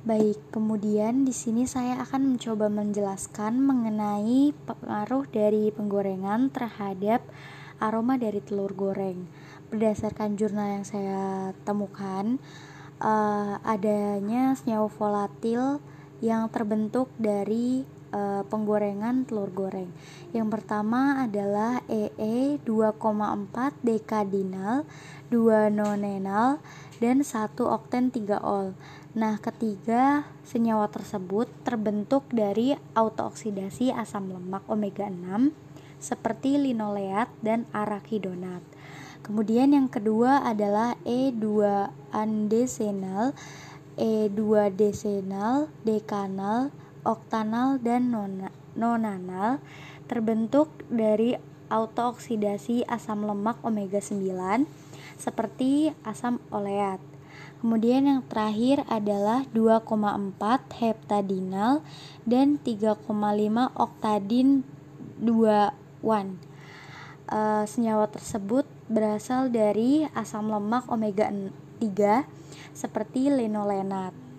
Baik, kemudian di sini saya akan mencoba menjelaskan mengenai pengaruh dari penggorengan terhadap aroma dari telur goreng. Berdasarkan jurnal yang saya temukan, uh, adanya senyawa volatil yang terbentuk dari uh, penggorengan telur goreng. Yang pertama adalah EE 2,4 dekadinal, 2 nonenal, dan 1 okten 3 ol. Nah, ketiga senyawa tersebut terbentuk dari autooksidasi asam lemak omega 6 seperti linoleat dan arachidonat. Kemudian yang kedua adalah E2-andesenal, E2-desenal, dekanal, oktanal, dan nonanal terbentuk dari autooksidasi asam lemak omega 9 seperti asam oleat. Kemudian yang terakhir adalah 2,4 heptadinal dan 3,5 oktadin 2 1. Uh, senyawa tersebut berasal dari asam lemak omega 3 seperti linolenat.